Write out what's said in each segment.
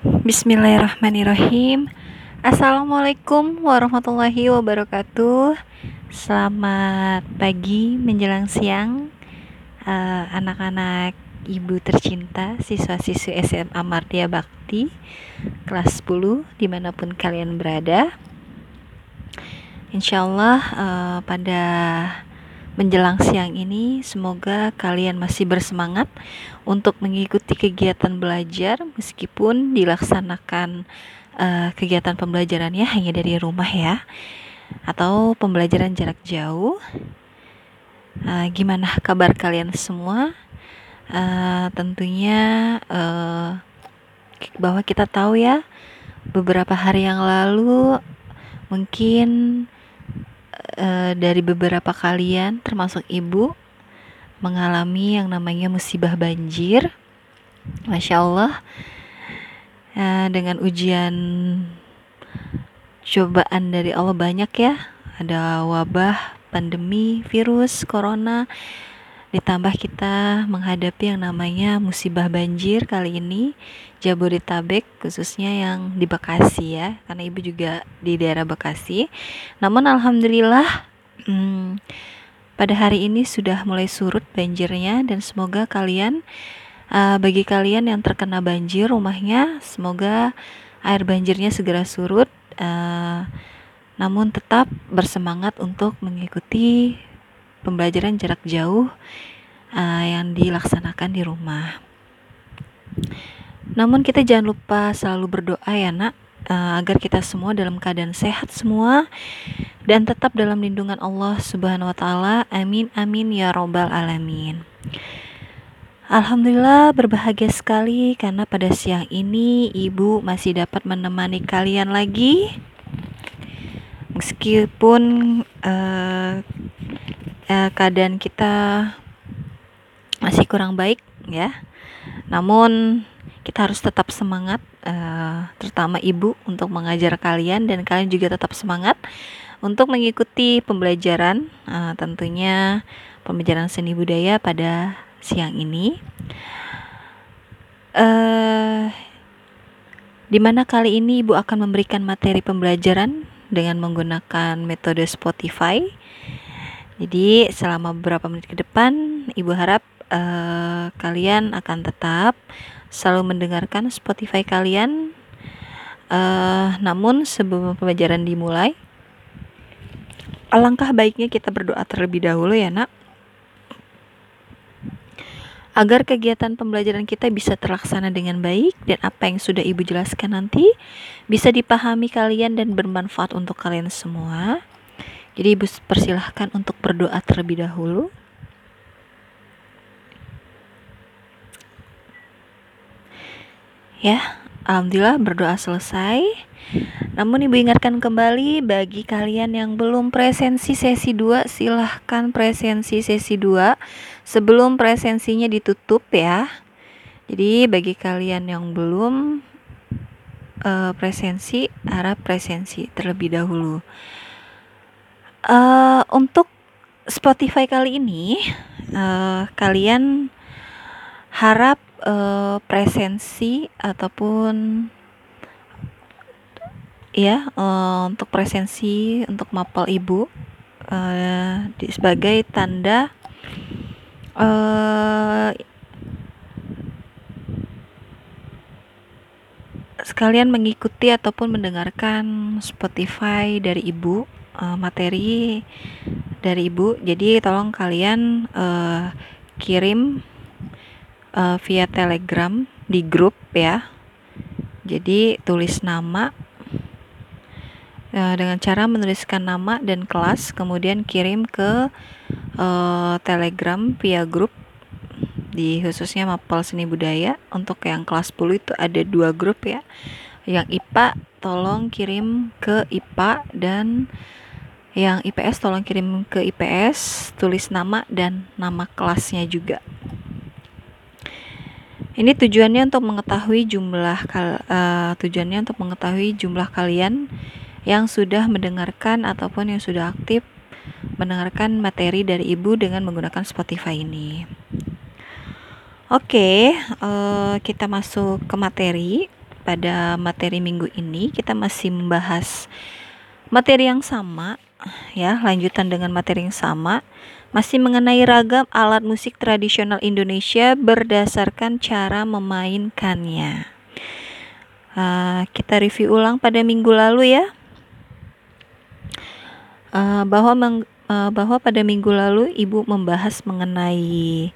Bismillahirrahmanirrahim. Assalamualaikum warahmatullahi wabarakatuh. Selamat pagi menjelang siang. Eh, Anak-anak uh, ibu tercinta Siswa-siswi SMA Martia Bakti Kelas 10 di mana pun kalian berada. Insyaallah uh, pada menjelang siang ini semoga kalian masih bersemangat untuk mengikuti kegiatan belajar meskipun dilaksanakan uh, kegiatan pembelajarannya hanya dari rumah ya atau pembelajaran jarak jauh. Uh, gimana kabar kalian semua? Uh, tentunya uh, bahwa kita tahu ya beberapa hari yang lalu mungkin uh, dari beberapa kalian termasuk ibu mengalami yang namanya musibah banjir. Masya Allah, uh, dengan ujian cobaan dari Allah banyak ya. Ada wabah, pandemi, virus, corona. Ditambah kita menghadapi yang namanya musibah banjir kali ini Jabodetabek khususnya yang di Bekasi ya karena ibu juga di daerah Bekasi. Namun alhamdulillah hmm, pada hari ini sudah mulai surut banjirnya dan semoga kalian uh, bagi kalian yang terkena banjir rumahnya semoga air banjirnya segera surut uh, namun tetap bersemangat untuk mengikuti pembelajaran jarak jauh uh, yang dilaksanakan di rumah. Namun kita jangan lupa selalu berdoa ya nak uh, agar kita semua dalam keadaan sehat semua dan tetap dalam lindungan Allah Subhanahu wa taala. Amin amin ya robbal alamin. Alhamdulillah berbahagia sekali karena pada siang ini ibu masih dapat menemani kalian lagi meskipun uh, uh, keadaan kita masih kurang baik ya. Namun kita harus tetap semangat uh, terutama ibu untuk mengajar kalian dan kalian juga tetap semangat untuk mengikuti pembelajaran uh, tentunya pembelajaran seni budaya pada siang ini. Uh, di mana kali ini Ibu akan memberikan materi pembelajaran dengan menggunakan metode Spotify. Jadi selama beberapa menit ke depan, Ibu harap uh, kalian akan tetap selalu mendengarkan Spotify kalian. Uh, namun sebelum pembelajaran dimulai, Alangkah baiknya kita berdoa terlebih dahulu ya nak agar kegiatan pembelajaran kita bisa terlaksana dengan baik dan apa yang sudah Ibu jelaskan nanti bisa dipahami kalian dan bermanfaat untuk kalian semua. Jadi Ibu persilahkan untuk berdoa terlebih dahulu. Ya, alhamdulillah berdoa selesai. Namun Ibu ingatkan kembali bagi kalian yang belum presensi sesi 2 silahkan presensi sesi 2 sebelum presensinya ditutup ya. Jadi bagi kalian yang belum uh, presensi harap presensi terlebih dahulu. Uh, untuk Spotify kali ini uh, kalian harap uh, presensi ataupun ya uh, untuk presensi untuk mapel ibu uh, di, sebagai tanda uh, sekalian mengikuti ataupun mendengarkan Spotify dari ibu uh, materi dari ibu. Jadi tolong kalian uh, kirim uh, via telegram di grup ya. Jadi tulis nama uh, dengan cara menuliskan nama dan kelas kemudian kirim ke uh, telegram via grup. Di khususnya mapel seni budaya untuk yang kelas 10 itu ada dua grup ya. Yang IPA tolong kirim ke IPA dan yang IPS tolong kirim ke IPS tulis nama dan nama kelasnya juga ini tujuannya untuk mengetahui jumlah uh, tujuannya untuk mengetahui jumlah kalian yang sudah mendengarkan ataupun yang sudah aktif mendengarkan materi dari ibu dengan menggunakan Spotify ini. Oke, uh, kita masuk ke materi pada materi minggu ini kita masih membahas materi yang sama ya, lanjutan dengan materi yang sama masih mengenai ragam alat musik tradisional Indonesia berdasarkan cara memainkannya. Uh, kita review ulang pada minggu lalu ya. Uh, bahwa meng, uh, bahwa pada minggu lalu ibu membahas mengenai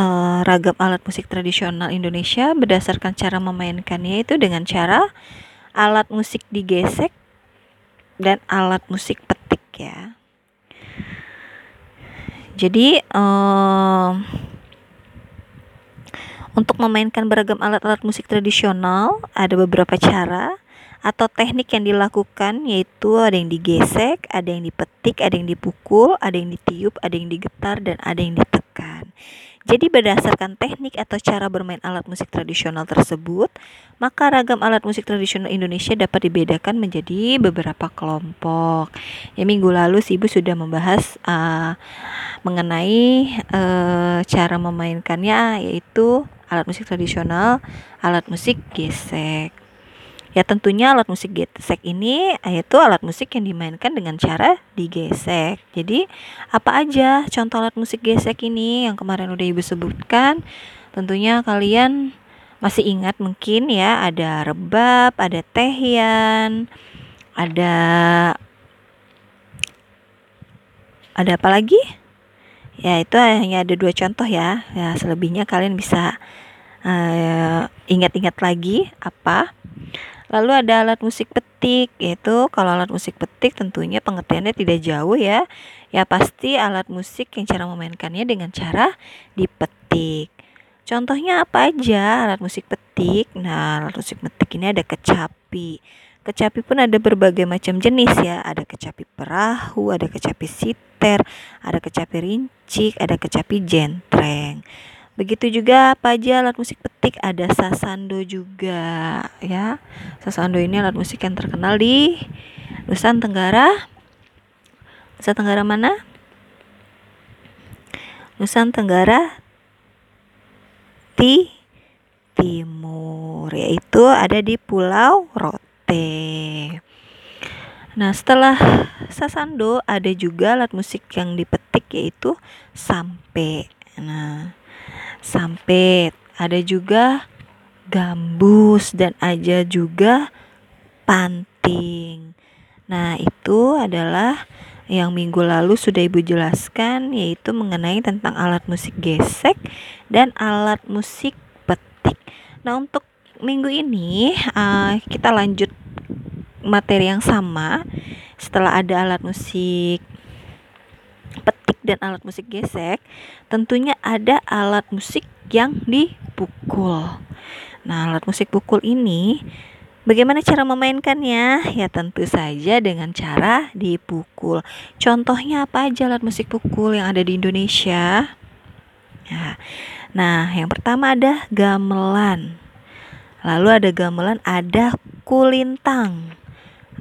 uh, ragam alat musik tradisional Indonesia berdasarkan cara memainkannya itu dengan cara alat musik digesek dan alat musik petik ya. Jadi um, untuk memainkan beragam alat-alat musik tradisional ada beberapa cara atau teknik yang dilakukan yaitu ada yang digesek, ada yang dipetik, ada yang dipukul, ada yang ditiup, ada yang digetar dan ada yang ditekan. Jadi berdasarkan teknik atau cara bermain alat musik tradisional tersebut, maka ragam alat musik tradisional Indonesia dapat dibedakan menjadi beberapa kelompok. Ya minggu lalu si Ibu sudah membahas uh, mengenai uh, cara memainkannya yaitu alat musik tradisional, alat musik gesek. Ya tentunya alat musik gesek ini yaitu alat musik yang dimainkan dengan cara digesek. Jadi apa aja contoh alat musik gesek ini yang kemarin udah ibu sebutkan? Tentunya kalian masih ingat mungkin ya ada rebab, ada tehian, ada ada apa lagi? Ya itu hanya ada dua contoh ya. Ya selebihnya kalian bisa uh, ingat-ingat lagi apa Lalu ada alat musik petik, yaitu kalau alat musik petik tentunya pengertiannya tidak jauh ya. Ya pasti alat musik yang cara memainkannya dengan cara dipetik. Contohnya apa aja alat musik petik? Nah, alat musik petik ini ada kecapi. Kecapi pun ada berbagai macam jenis ya. Ada kecapi perahu, ada kecapi siter, ada kecapi rincik, ada kecapi jentreng. Begitu juga apa aja alat musik petik ada sasando juga ya. Sasando ini alat musik yang terkenal di Nusa Tenggara. Nusa Tenggara mana? Nusa Tenggara di timur yaitu ada di Pulau Rote. Nah, setelah sasando ada juga alat musik yang dipetik yaitu sampe. Nah, sampet, ada juga gambus dan aja juga panting. Nah, itu adalah yang minggu lalu sudah Ibu jelaskan yaitu mengenai tentang alat musik gesek dan alat musik petik. Nah, untuk minggu ini uh, kita lanjut materi yang sama. Setelah ada alat musik petik dan alat musik gesek, tentunya ada alat musik yang dipukul. Nah, alat musik pukul ini bagaimana cara memainkannya? Ya tentu saja dengan cara dipukul. Contohnya apa aja alat musik pukul yang ada di Indonesia? Ya. Nah, yang pertama ada gamelan. Lalu ada gamelan, ada kulintang,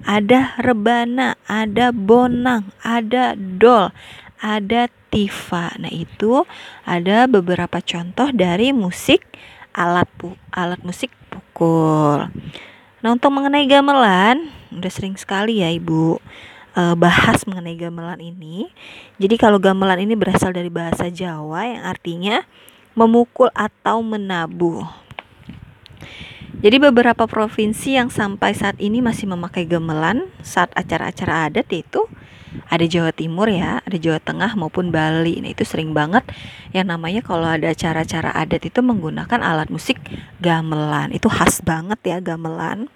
ada rebana, ada bonang, ada dol, ada tifa. Nah, itu ada beberapa contoh dari musik alat pu alat musik pukul. Nah, untuk mengenai gamelan, udah sering sekali ya Ibu uh, bahas mengenai gamelan ini. Jadi kalau gamelan ini berasal dari bahasa Jawa yang artinya memukul atau menabuh. Jadi beberapa provinsi yang sampai saat ini masih memakai gamelan saat acara-acara adat yaitu ada Jawa Timur ya, ada Jawa Tengah maupun Bali. Nah, itu sering banget yang namanya kalau ada acara-acara adat itu menggunakan alat musik gamelan. Itu khas banget ya gamelan.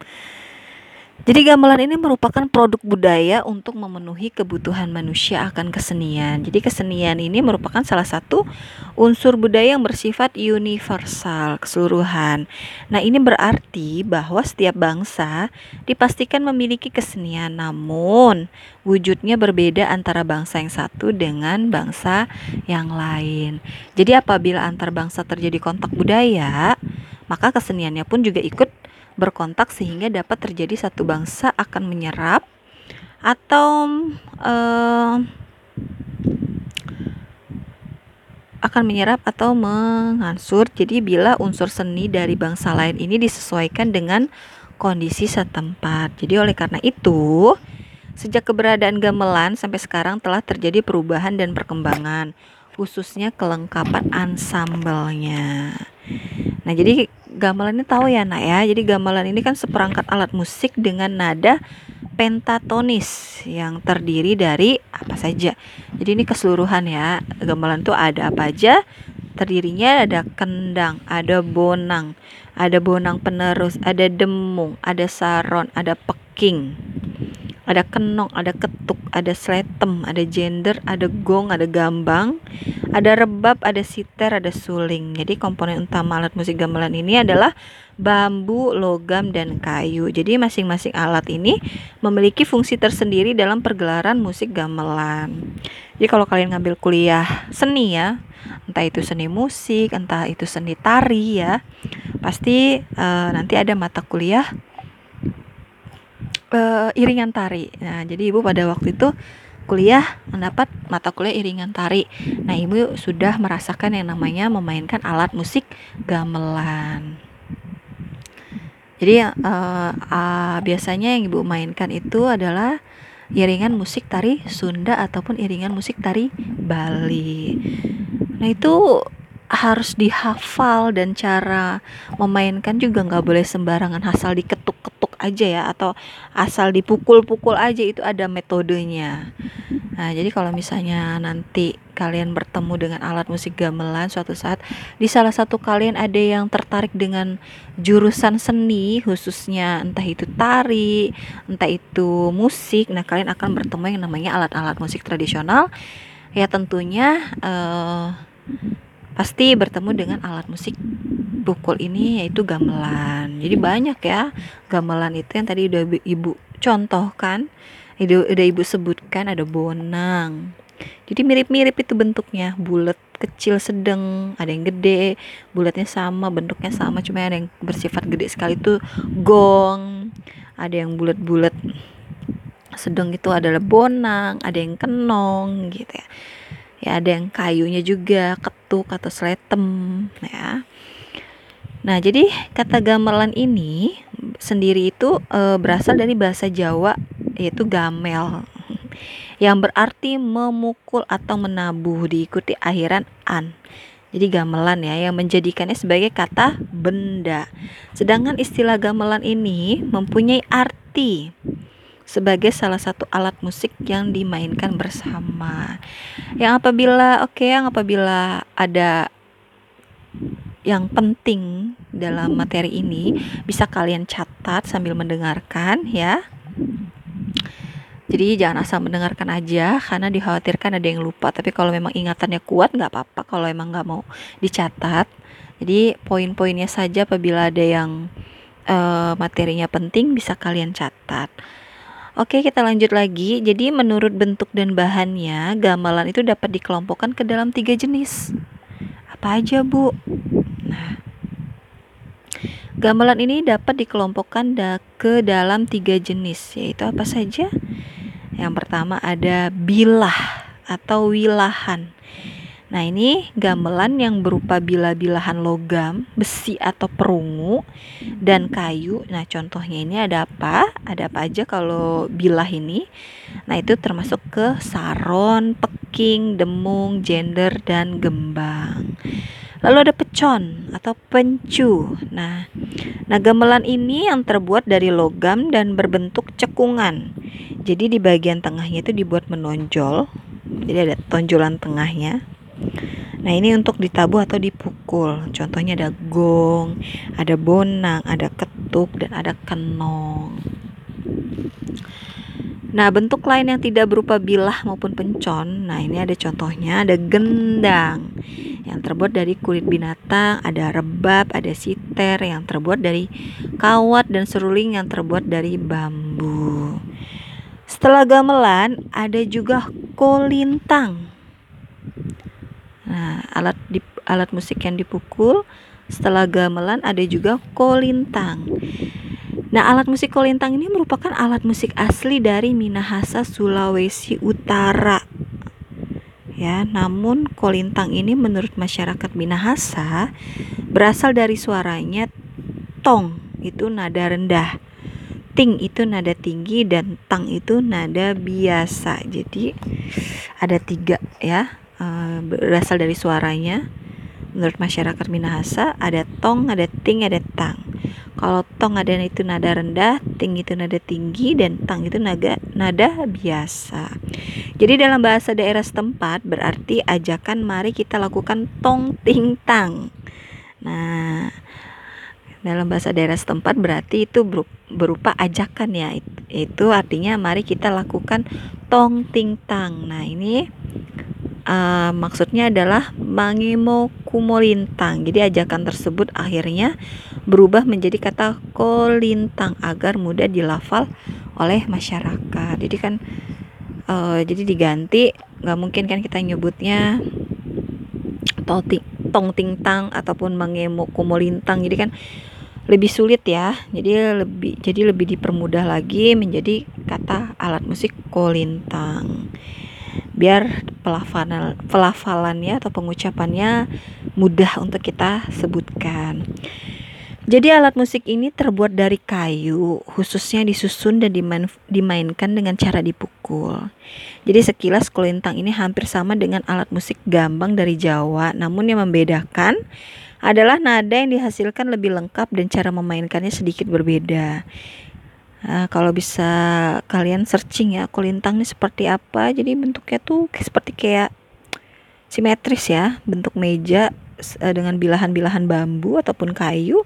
Jadi gamelan ini merupakan produk budaya untuk memenuhi kebutuhan manusia akan kesenian. Jadi kesenian ini merupakan salah satu unsur budaya yang bersifat universal, keseluruhan. Nah, ini berarti bahwa setiap bangsa dipastikan memiliki kesenian, namun wujudnya berbeda antara bangsa yang satu dengan bangsa yang lain. Jadi apabila antar bangsa terjadi kontak budaya, maka keseniannya pun juga ikut berkontak sehingga dapat terjadi satu bangsa akan menyerap atau uh, akan menyerap atau mengansur. Jadi bila unsur seni dari bangsa lain ini disesuaikan dengan kondisi setempat. Jadi oleh karena itu, sejak keberadaan gamelan sampai sekarang telah terjadi perubahan dan perkembangan, khususnya kelengkapan ansamblenya. Nah, jadi gamelan ini tahu ya, Nak ya. Jadi gamelan ini kan seperangkat alat musik dengan nada pentatonis yang terdiri dari apa saja. Jadi ini keseluruhan ya. Gamelan itu ada apa aja? Terdirinya ada kendang, ada bonang, ada bonang penerus, ada demung, ada saron, ada peking ada kenong, ada ketuk, ada sletem, ada gender, ada gong, ada gambang, ada rebab, ada siter, ada suling. Jadi komponen utama alat musik gamelan ini adalah bambu, logam, dan kayu. Jadi masing-masing alat ini memiliki fungsi tersendiri dalam pergelaran musik gamelan. Jadi kalau kalian ngambil kuliah seni ya, entah itu seni musik, entah itu seni tari ya, pasti uh, nanti ada mata kuliah uh, iringan tari. Nah, jadi ibu pada waktu itu kuliah mendapat mata kuliah iringan tari. Nah, ibu sudah merasakan yang namanya memainkan alat musik gamelan. Jadi uh, uh, biasanya yang ibu mainkan itu adalah iringan musik tari Sunda ataupun iringan musik tari Bali. Nah itu harus dihafal dan cara memainkan juga nggak boleh sembarangan asal diketuk-ketuk aja ya atau asal dipukul-pukul aja itu ada metodenya. Nah, jadi kalau misalnya nanti kalian bertemu dengan alat musik gamelan suatu saat di salah satu kalian ada yang tertarik dengan jurusan seni khususnya entah itu tari, entah itu musik. Nah, kalian akan bertemu yang namanya alat-alat musik tradisional. Ya tentunya uh, pasti bertemu dengan alat musik pukul ini yaitu gamelan. Jadi banyak ya gamelan itu yang tadi udah ibu contohkan, itu udah ibu sebutkan ada bonang. Jadi mirip-mirip itu bentuknya, bulat, kecil, sedang, ada yang gede, bulatnya sama, bentuknya sama, cuma ada yang bersifat gede sekali itu gong, ada yang bulat-bulat sedang itu adalah bonang, ada yang kenong gitu ya. Ya ada yang kayunya juga, ketuk atau sletem ya. Nah, jadi kata gamelan ini sendiri itu e, berasal dari bahasa Jawa yaitu gamel yang berarti memukul atau menabuh diikuti akhiran an. Jadi gamelan ya yang menjadikannya sebagai kata benda. Sedangkan istilah gamelan ini mempunyai arti sebagai salah satu alat musik yang dimainkan bersama. Yang apabila oke okay, yang apabila ada yang penting dalam materi ini bisa kalian catat sambil mendengarkan ya. Jadi jangan asal mendengarkan aja karena dikhawatirkan ada yang lupa. Tapi kalau memang ingatannya kuat nggak apa-apa. Kalau emang nggak mau dicatat. Jadi poin-poinnya saja apabila ada yang uh, materinya penting bisa kalian catat. Oke, kita lanjut lagi. Jadi menurut bentuk dan bahannya, gamelan itu dapat dikelompokkan ke dalam tiga jenis. Apa aja, Bu? Nah, gamelan ini dapat dikelompokkan da ke dalam tiga jenis, yaitu apa saja? Yang pertama ada bilah atau wilahan. Nah, ini gamelan yang berupa bilah-bilahan logam, besi atau perungu, dan kayu. Nah, contohnya ini ada apa? Ada apa aja kalau bilah ini? Nah, itu termasuk ke saron, peking, demung, gender, dan gembang. Lalu ada pecon atau pencu. Nah, nah gamelan ini yang terbuat dari logam dan berbentuk cekungan. Jadi di bagian tengahnya itu dibuat menonjol. Jadi ada tonjolan tengahnya. Nah, ini untuk ditabuh atau dipukul. Contohnya ada gong, ada bonang, ada ketuk dan ada kenong. Nah, bentuk lain yang tidak berupa bilah maupun pencon. Nah, ini ada contohnya, ada gendang yang terbuat dari kulit binatang, ada rebab, ada siter yang terbuat dari kawat dan seruling yang terbuat dari bambu. Setelah gamelan, ada juga kolintang. Nah, alat di, alat musik yang dipukul setelah gamelan ada juga kolintang. Nah, alat musik kolintang ini merupakan alat musik asli dari Minahasa, Sulawesi Utara ya. Namun kolintang ini menurut masyarakat Minahasa berasal dari suaranya tong itu nada rendah. Ting itu nada tinggi dan tang itu nada biasa. Jadi ada tiga ya uh, berasal dari suaranya. Menurut masyarakat Minahasa ada tong, ada ting, ada tang. Kalau tong ada itu nada rendah, ting itu nada tinggi, dan tang itu nada nada biasa. Jadi dalam bahasa daerah setempat berarti ajakan mari kita lakukan tong ting tang. Nah, dalam bahasa daerah setempat berarti itu berupa ajakan ya. Itu artinya mari kita lakukan tong ting tang. Nah, ini uh, maksudnya adalah mangimo kumolintang. Jadi ajakan tersebut akhirnya berubah menjadi kata kolintang agar mudah dilafal oleh masyarakat. Jadi kan uh, jadi diganti nggak mungkin kan kita nyebutnya tong tong tintang ataupun mangemo kumolintang. Jadi kan lebih sulit ya. Jadi lebih jadi lebih dipermudah lagi menjadi kata alat musik kolintang biar pelafalan pelafalannya atau pengucapannya mudah untuk kita sebutkan. Jadi alat musik ini terbuat dari kayu, khususnya disusun dan dimain, dimainkan dengan cara dipukul. Jadi sekilas kulintang ini hampir sama dengan alat musik gambang dari Jawa, namun yang membedakan adalah nada yang dihasilkan lebih lengkap dan cara memainkannya sedikit berbeda. Nah, kalau bisa kalian searching ya kulintang ini seperti apa. Jadi bentuknya tuh seperti kayak simetris ya, bentuk meja uh, dengan bilahan-bilahan bambu ataupun kayu.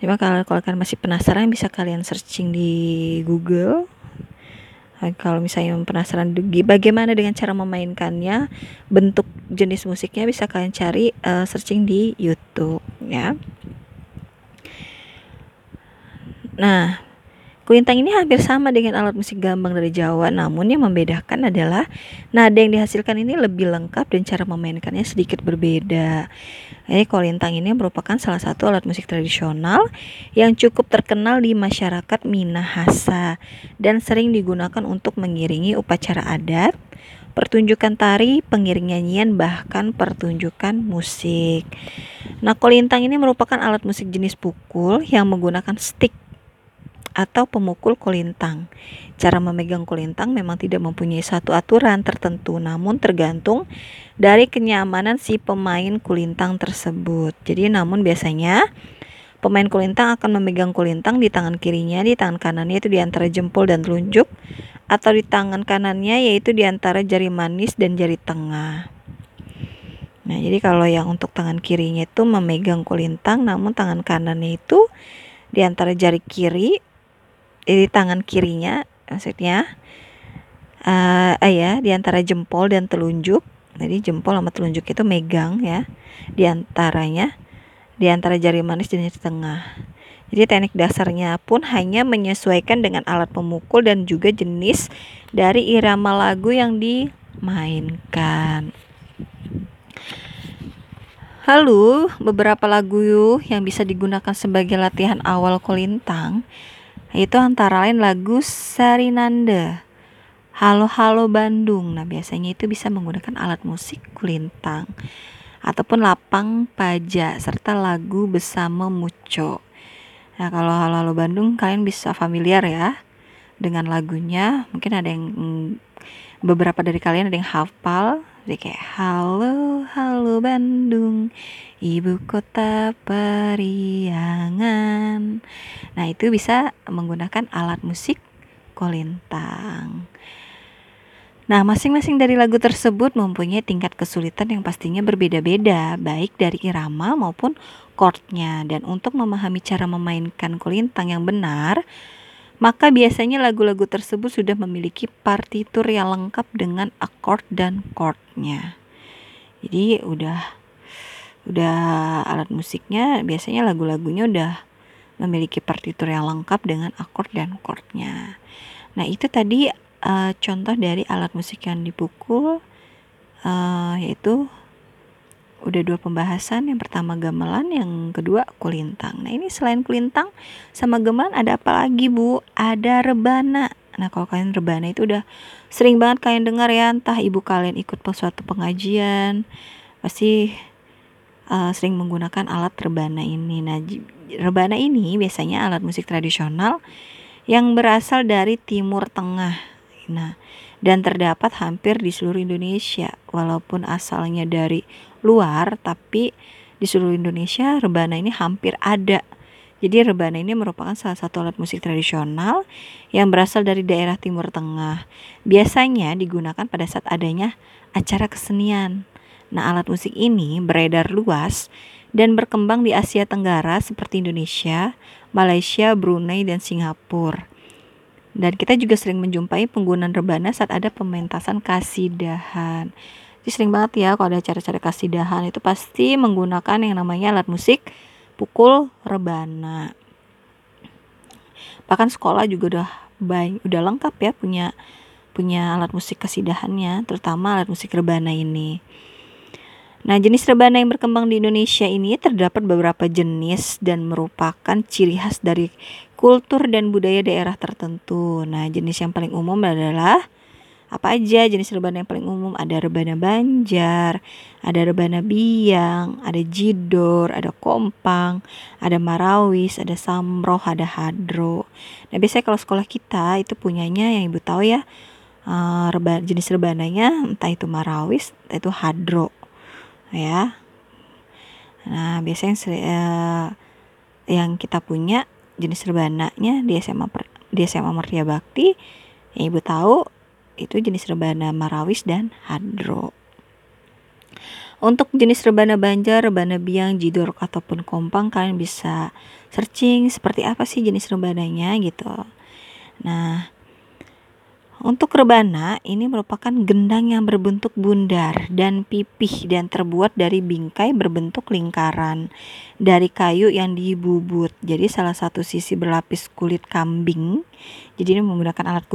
Cuma kalau, kalau kalian masih penasaran bisa kalian searching di Google. Nah, kalau misalnya penasaran bagaimana dengan cara memainkannya, bentuk jenis musiknya bisa kalian cari uh, searching di YouTube ya. Nah, Kulintang ini hampir sama dengan alat musik gambang dari Jawa, namun yang membedakan adalah nada yang dihasilkan ini lebih lengkap dan cara memainkannya sedikit berbeda. Jadi kulintang ini merupakan salah satu alat musik tradisional yang cukup terkenal di masyarakat Minahasa dan sering digunakan untuk mengiringi upacara adat, pertunjukan tari, pengiring nyanyian, bahkan pertunjukan musik. Nah, kolintang ini merupakan alat musik jenis pukul yang menggunakan stick atau pemukul kulintang. Cara memegang kulintang memang tidak mempunyai satu aturan tertentu, namun tergantung dari kenyamanan si pemain kulintang tersebut. Jadi namun biasanya pemain kulintang akan memegang kulintang di tangan kirinya, di tangan kanannya itu di antara jempol dan telunjuk, atau di tangan kanannya yaitu di antara jari manis dan jari tengah. Nah, jadi kalau yang untuk tangan kirinya itu memegang kulintang, namun tangan kanannya itu di antara jari kiri di tangan kirinya maksudnya uh, ya di antara jempol dan telunjuk jadi jempol sama telunjuk itu megang ya di antaranya di antara jari manis dan jari tengah jadi teknik dasarnya pun hanya menyesuaikan dengan alat pemukul dan juga jenis dari irama lagu yang dimainkan. Lalu, beberapa lagu yang bisa digunakan sebagai latihan awal kolintang itu antara lain lagu Sarinanda Halo Halo Bandung. Nah biasanya itu bisa menggunakan alat musik kulintang ataupun lapang paja serta lagu bersama muco. Nah kalau Halo Halo Bandung kalian bisa familiar ya dengan lagunya. Mungkin ada yang mm, beberapa dari kalian ada yang hafal jadi kayak halo halo Bandung ibu kota periangan nah itu bisa menggunakan alat musik kolintang Nah, masing-masing dari lagu tersebut mempunyai tingkat kesulitan yang pastinya berbeda-beda, baik dari irama maupun chordnya. Dan untuk memahami cara memainkan kolintang yang benar, maka biasanya lagu-lagu tersebut sudah memiliki partitur yang lengkap dengan akord dan chordnya. Jadi udah udah alat musiknya biasanya lagu-lagunya udah memiliki partitur yang lengkap dengan akord dan chordnya. Nah itu tadi uh, contoh dari alat musik yang dipukul uh, yaitu udah dua pembahasan yang pertama gamelan yang kedua kulintang nah ini selain kulintang sama gamelan ada apa lagi bu ada rebana Nah, kalau kalian rebana itu udah sering banget kalian dengar ya, entah ibu kalian ikut suatu pengajian, pasti uh, sering menggunakan alat rebana ini. Nah, rebana ini biasanya alat musik tradisional yang berasal dari Timur Tengah. Nah, dan terdapat hampir di seluruh Indonesia. Walaupun asalnya dari luar, tapi di seluruh Indonesia rebana ini hampir ada. Jadi rebana ini merupakan salah satu alat musik tradisional yang berasal dari daerah Timur Tengah. Biasanya digunakan pada saat adanya acara kesenian. Nah, alat musik ini beredar luas dan berkembang di Asia Tenggara seperti Indonesia, Malaysia, Brunei, dan Singapura. Dan kita juga sering menjumpai penggunaan rebana saat ada pementasan kasidahan. Jadi sering banget ya kalau ada acara-acara kasidahan itu pasti menggunakan yang namanya alat musik pukul rebana. Bahkan sekolah juga udah baik, udah lengkap ya punya punya alat musik kesidahannya, terutama alat musik rebana ini. Nah, jenis rebana yang berkembang di Indonesia ini terdapat beberapa jenis dan merupakan ciri khas dari kultur dan budaya daerah tertentu. Nah, jenis yang paling umum adalah apa aja jenis rebana yang paling umum? Ada rebana banjar ada rebana biang ada jidor ada kompang ada marawis ada samroh ada hadro. Nah biasanya kalau sekolah kita itu punyanya yang ibu tahu ya uh, reba, jenis rebananya entah itu marawis entah itu hadro ya nah biasanya yang, uh, yang kita punya jenis rebananya di SMA di SMA Mertia Bakti yang ibu tahu itu jenis rebana marawis dan hadro. Untuk jenis rebana banjar, rebana biang, jidor ataupun kompang kalian bisa searching seperti apa sih jenis rebananya gitu. Nah, untuk rebana ini merupakan gendang yang berbentuk bundar dan pipih dan terbuat dari bingkai berbentuk lingkaran dari kayu yang dibubut. Jadi salah satu sisi berlapis kulit kambing. Jadi ini menggunakan alat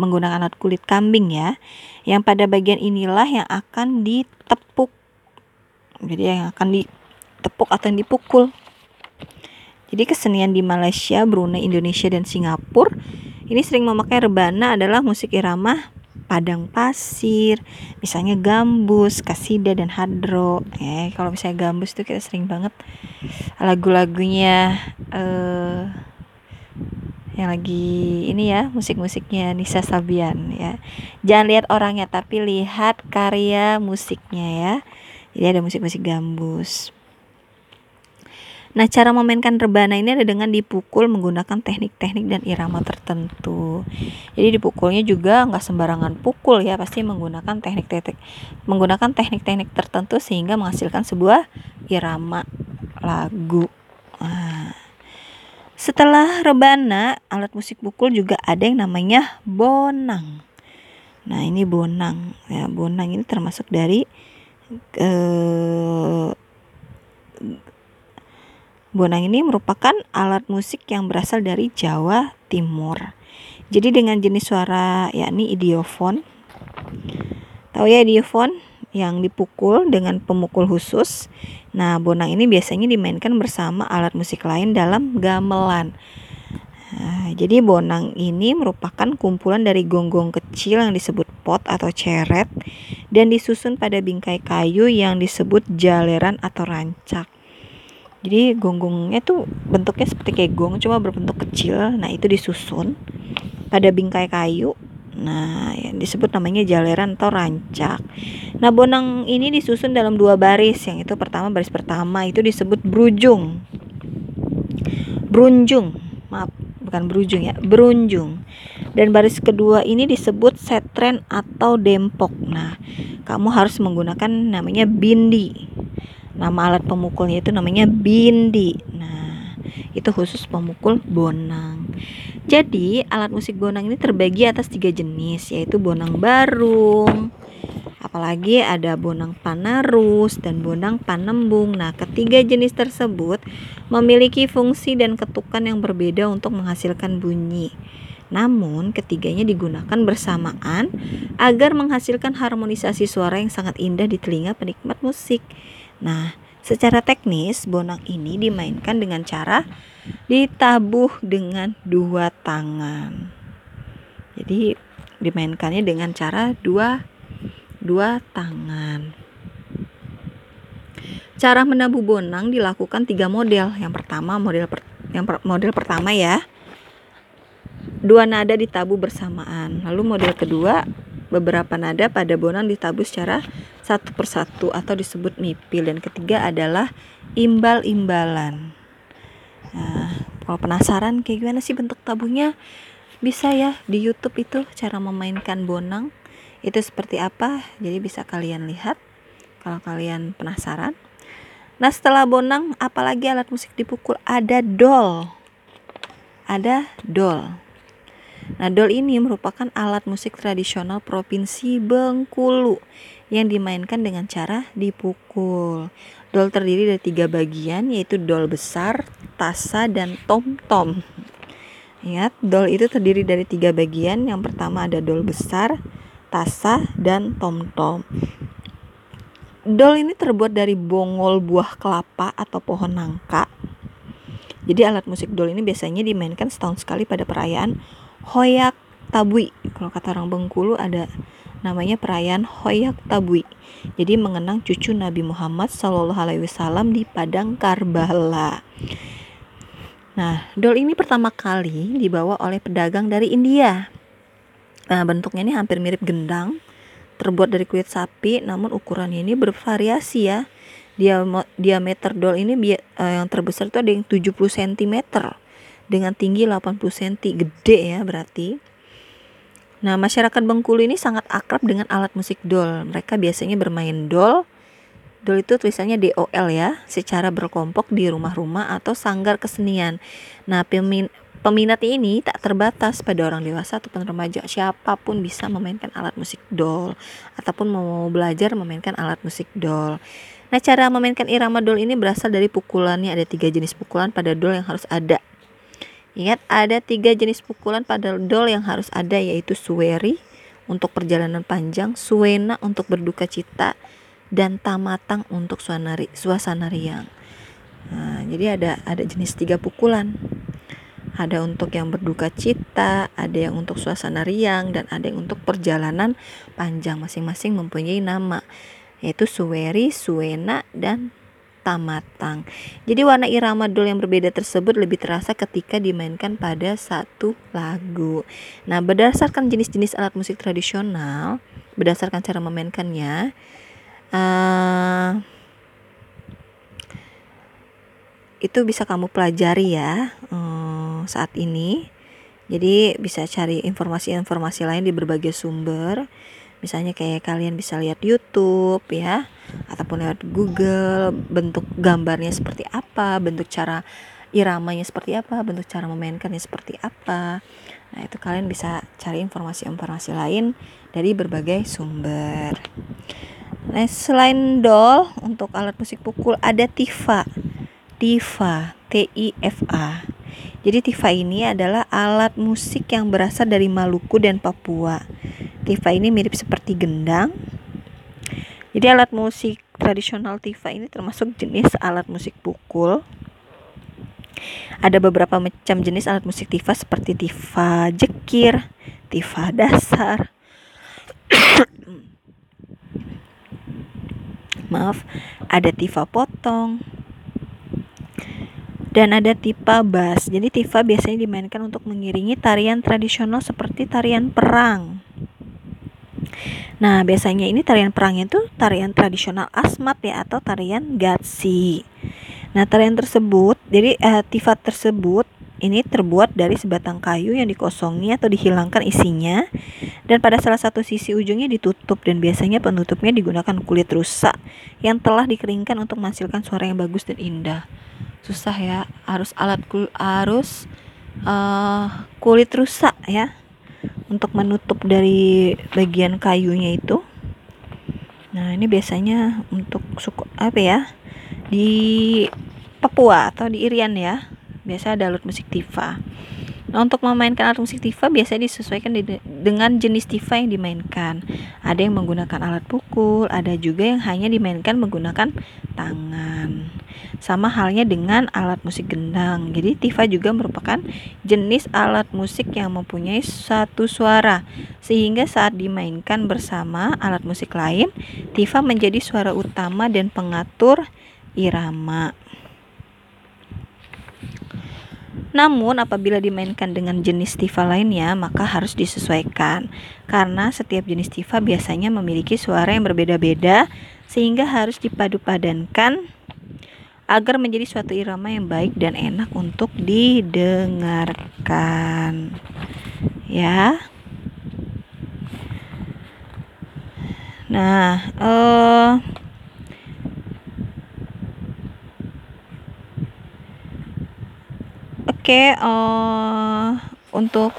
menggunakan alat kulit kambing ya. Yang pada bagian inilah yang akan ditepuk. Jadi yang akan ditepuk atau yang dipukul. Jadi kesenian di Malaysia, Brunei, Indonesia dan Singapura ini sering memakai rebana adalah musik irama padang pasir, misalnya gambus, kasida dan hadro. Ya, kalau misalnya gambus itu kita sering banget lagu-lagunya uh, yang lagi ini ya musik-musiknya Nisa Sabian ya. Jangan lihat orangnya tapi lihat karya musiknya ya. Jadi ada musik-musik gambus Nah, cara memainkan rebana ini ada dengan dipukul menggunakan teknik-teknik dan irama tertentu. Jadi dipukulnya juga nggak sembarangan pukul ya, pasti menggunakan teknik-teknik menggunakan teknik-teknik tertentu sehingga menghasilkan sebuah irama lagu. Nah, setelah rebana, alat musik pukul juga ada yang namanya bonang. Nah, ini bonang. Ya, bonang ini termasuk dari eh, bonang ini merupakan alat musik yang berasal dari Jawa Timur. Jadi dengan jenis suara yakni idiofon. Tahu ya idiofon yang dipukul dengan pemukul khusus Nah, bonang ini biasanya dimainkan bersama alat musik lain dalam gamelan. Nah, jadi bonang ini merupakan kumpulan dari gonggong kecil yang disebut pot atau ceret dan disusun pada bingkai kayu yang disebut jaleran atau rancak. Jadi gonggongnya tuh bentuknya seperti kayak gong cuma berbentuk kecil. Nah, itu disusun pada bingkai kayu Nah, yang disebut namanya jaleran atau rancak. Nah, bonang ini disusun dalam dua baris. Yang itu pertama baris pertama itu disebut brujung. Brunjung. Maaf, bukan brujung ya, berunjung. Dan baris kedua ini disebut setren atau dempok. Nah, kamu harus menggunakan namanya bindi. Nama alat pemukulnya itu namanya bindi. Nah, itu khusus pemukul bonang. Jadi, alat musik bonang ini terbagi atas tiga jenis, yaitu bonang barung, apalagi ada bonang panarus dan bonang panembung. Nah, ketiga jenis tersebut memiliki fungsi dan ketukan yang berbeda untuk menghasilkan bunyi. Namun, ketiganya digunakan bersamaan agar menghasilkan harmonisasi suara yang sangat indah di telinga penikmat musik. Nah, secara teknis, bonang ini dimainkan dengan cara ditabuh dengan dua tangan. Jadi dimainkannya dengan cara dua dua tangan. Cara menabuh bonang dilakukan tiga model. Yang pertama model per, yang per, model pertama ya. Dua nada ditabuh bersamaan. Lalu model kedua beberapa nada pada bonang ditabuh secara satu persatu atau disebut mipil dan ketiga adalah imbal-imbalan. Nah, kalau penasaran kayak gimana sih bentuk tabuhnya? Bisa ya di YouTube itu cara memainkan bonang itu seperti apa. Jadi bisa kalian lihat kalau kalian penasaran. Nah setelah bonang apalagi alat musik dipukul ada dol. Ada dol. Nah dol ini merupakan alat musik tradisional provinsi Bengkulu yang dimainkan dengan cara dipukul. Dol terdiri dari tiga bagian yaitu dol besar, tasa, dan tom-tom. Ingat, dol itu terdiri dari tiga bagian. Yang pertama ada dol besar, tasa, dan tom-tom. Dol ini terbuat dari bongol buah kelapa atau pohon nangka. Jadi alat musik dol ini biasanya dimainkan setahun sekali pada perayaan Hoyak Tabui. Kalau kata orang Bengkulu ada namanya perayaan Hoyak Tabui. Jadi mengenang cucu Nabi Muhammad Shallallahu Alaihi Wasallam di padang Karbala. Nah, dol ini pertama kali dibawa oleh pedagang dari India. Nah, bentuknya ini hampir mirip gendang terbuat dari kulit sapi namun ukurannya ini bervariasi ya dia diameter dol ini uh, yang terbesar itu ada yang 70 cm dengan tinggi 80 cm gede ya berarti nah masyarakat Bengkulu ini sangat akrab dengan alat musik dol mereka biasanya bermain dol Dol itu tulisannya DOL ya, secara berkelompok di rumah-rumah atau sanggar kesenian. Nah, pemin Peminat ini tak terbatas pada orang dewasa ataupun remaja. Siapa pun bisa memainkan alat musik dol ataupun mau belajar memainkan alat musik dol. Nah, cara memainkan irama dol ini berasal dari pukulannya. Ada tiga jenis pukulan pada dol yang harus ada. Ingat, ada tiga jenis pukulan pada dol yang harus ada yaitu suweri untuk perjalanan panjang, suena untuk berduka cita, dan tamatang untuk suasana riang. Nah, jadi ada ada jenis tiga pukulan ada untuk yang berduka cita, ada yang untuk suasana riang, dan ada yang untuk perjalanan panjang. Masing-masing mempunyai nama, yaitu Suweri, Suwena, dan Tamatang. Jadi warna irama dol yang berbeda tersebut lebih terasa ketika dimainkan pada satu lagu. Nah, berdasarkan jenis-jenis alat musik tradisional, berdasarkan cara memainkannya, uh, itu bisa kamu pelajari ya um, saat ini. Jadi bisa cari informasi-informasi lain di berbagai sumber. Misalnya kayak kalian bisa lihat YouTube ya ataupun lewat Google bentuk gambarnya seperti apa, bentuk cara iramanya seperti apa, bentuk cara memainkannya seperti apa. Nah, itu kalian bisa cari informasi-informasi lain dari berbagai sumber. Nah, selain dol untuk alat musik pukul ada tifa. Tifa, T-I-F-A. Jadi tifa ini adalah alat musik yang berasal dari Maluku dan Papua. Tifa ini mirip seperti gendang. Jadi alat musik tradisional tifa ini termasuk jenis alat musik pukul. Ada beberapa macam jenis alat musik tifa seperti tifa jekir, tifa dasar. Maaf, ada tifa potong, dan ada tipa bass. Jadi tifa biasanya dimainkan untuk mengiringi tarian tradisional seperti tarian perang. Nah, biasanya ini tarian perangnya itu tarian tradisional asmat ya atau tarian gatsi. Nah, tarian tersebut, jadi eh, tifa tersebut ini terbuat dari sebatang kayu yang dikosongi atau dihilangkan isinya dan pada salah satu sisi ujungnya ditutup dan biasanya penutupnya digunakan kulit rusak yang telah dikeringkan untuk menghasilkan suara yang bagus dan indah susah ya harus alat kul harus uh, kulit rusak ya untuk menutup dari bagian kayunya itu nah ini biasanya untuk suku apa ya di Papua atau di Irian ya biasa ada alat musik tifa Nah, untuk memainkan alat musik tifa biasanya disesuaikan di, dengan jenis tifa yang dimainkan. Ada yang menggunakan alat pukul, ada juga yang hanya dimainkan menggunakan tangan. Sama halnya dengan alat musik gendang. Jadi tifa juga merupakan jenis alat musik yang mempunyai satu suara sehingga saat dimainkan bersama alat musik lain, tifa menjadi suara utama dan pengatur irama. Namun apabila dimainkan dengan jenis tifa lainnya maka harus disesuaikan karena setiap jenis tifa biasanya memiliki suara yang berbeda-beda sehingga harus dipadu-padankan agar menjadi suatu irama yang baik dan enak untuk didengarkan. Ya. Nah, eh Oke, uh, untuk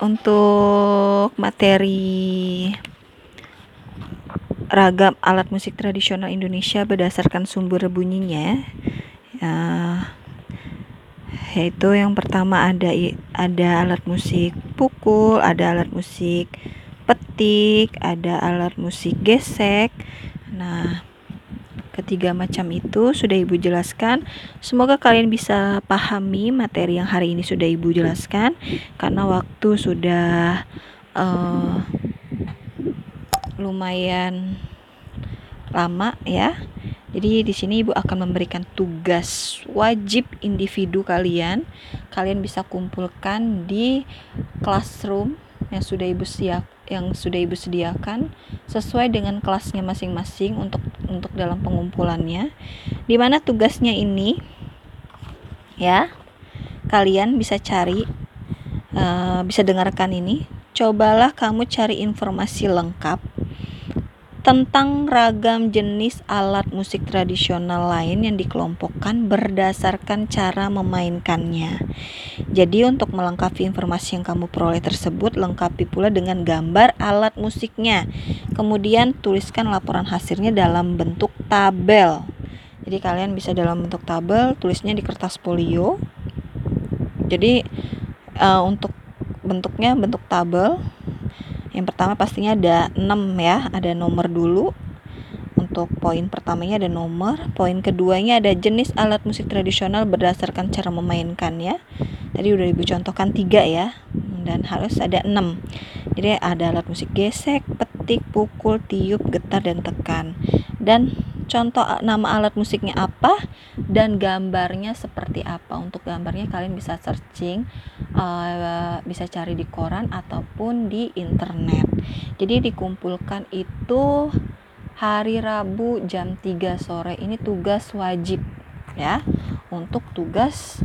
untuk materi ragam alat musik tradisional Indonesia berdasarkan sumber bunyinya uh, yaitu yang pertama ada ada alat musik pukul, ada alat musik petik, ada alat musik gesek. Nah, Ketiga macam itu sudah Ibu jelaskan. Semoga kalian bisa pahami materi yang hari ini sudah Ibu jelaskan karena waktu sudah uh, lumayan lama ya. Jadi di sini Ibu akan memberikan tugas wajib individu kalian. Kalian bisa kumpulkan di classroom yang sudah Ibu siap yang sudah Ibu sediakan sesuai dengan kelasnya masing-masing untuk untuk dalam pengumpulannya. Di mana tugasnya ini ya. Kalian bisa cari uh, bisa dengarkan ini. Cobalah kamu cari informasi lengkap tentang ragam jenis alat musik tradisional lain yang dikelompokkan berdasarkan cara memainkannya. Jadi untuk melengkapi informasi yang kamu peroleh tersebut, lengkapi pula dengan gambar alat musiknya. Kemudian tuliskan laporan hasilnya dalam bentuk tabel. Jadi kalian bisa dalam bentuk tabel, tulisnya di kertas folio. Jadi uh, untuk bentuknya bentuk tabel yang pertama pastinya ada 6 ya, ada nomor dulu. Untuk poin pertamanya ada nomor, poin keduanya ada jenis alat musik tradisional berdasarkan cara memainkannya. Tadi udah Ibu contohkan tiga ya, dan harus ada 6. Jadi ada alat musik gesek, petik, pukul, tiup, getar dan tekan. Dan contoh nama alat musiknya apa dan gambarnya seperti apa. Untuk gambarnya kalian bisa searching uh, bisa cari di koran ataupun di internet. Jadi dikumpulkan itu hari Rabu jam 3 sore. Ini tugas wajib ya untuk tugas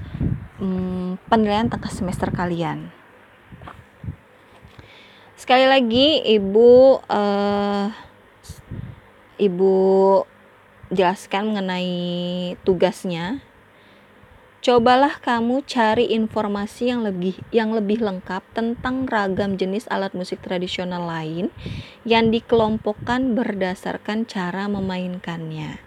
um, penilaian tengah semester kalian. Sekali lagi ibu uh, ibu jelaskan mengenai tugasnya, cobalah kamu cari informasi yang lebih yang lebih lengkap tentang ragam jenis alat musik tradisional lain yang dikelompokkan berdasarkan cara memainkannya.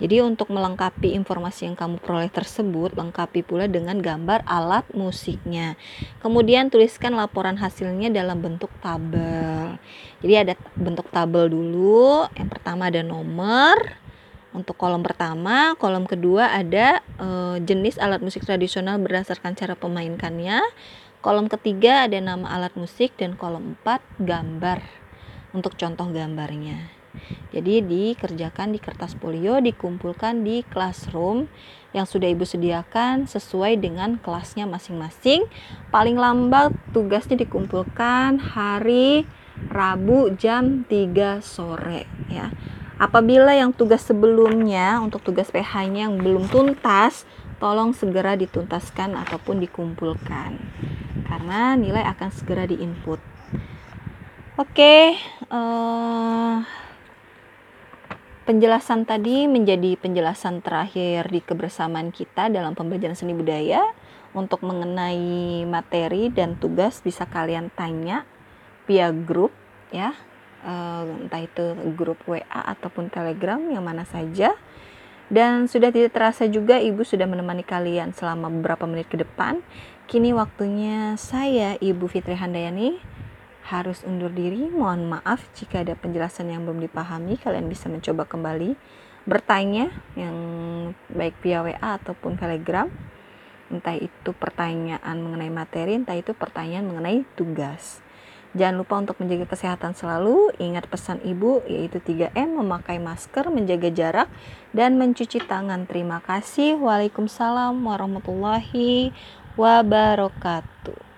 Jadi untuk melengkapi informasi yang kamu peroleh tersebut, lengkapi pula dengan gambar alat musiknya. Kemudian tuliskan laporan hasilnya dalam bentuk tabel. Jadi ada bentuk tabel dulu. Yang pertama ada nomor, untuk kolom pertama, kolom kedua ada e, jenis alat musik tradisional berdasarkan cara pemainkannya. Kolom ketiga ada nama alat musik dan kolom empat gambar untuk contoh gambarnya. Jadi dikerjakan di kertas folio, dikumpulkan di classroom yang sudah Ibu sediakan sesuai dengan kelasnya masing-masing. Paling lambat tugasnya dikumpulkan hari Rabu jam 3 sore ya. Apabila yang tugas sebelumnya untuk tugas PH-nya yang belum tuntas, tolong segera dituntaskan ataupun dikumpulkan. Karena nilai akan segera diinput. Oke, uh, penjelasan tadi menjadi penjelasan terakhir di kebersamaan kita dalam pembelajaran seni budaya. Untuk mengenai materi dan tugas bisa kalian tanya via grup ya uh, entah itu grup WA ataupun Telegram yang mana saja. Dan sudah tidak terasa juga ibu sudah menemani kalian selama beberapa menit ke depan. Kini waktunya saya Ibu Fitri Handayani harus undur diri. Mohon maaf jika ada penjelasan yang belum dipahami. Kalian bisa mencoba kembali bertanya yang baik via WA ataupun Telegram entah itu pertanyaan mengenai materi entah itu pertanyaan mengenai tugas Jangan lupa untuk menjaga kesehatan selalu. Ingat pesan ibu yaitu 3M, memakai masker, menjaga jarak, dan mencuci tangan. Terima kasih. Waalaikumsalam warahmatullahi wabarakatuh.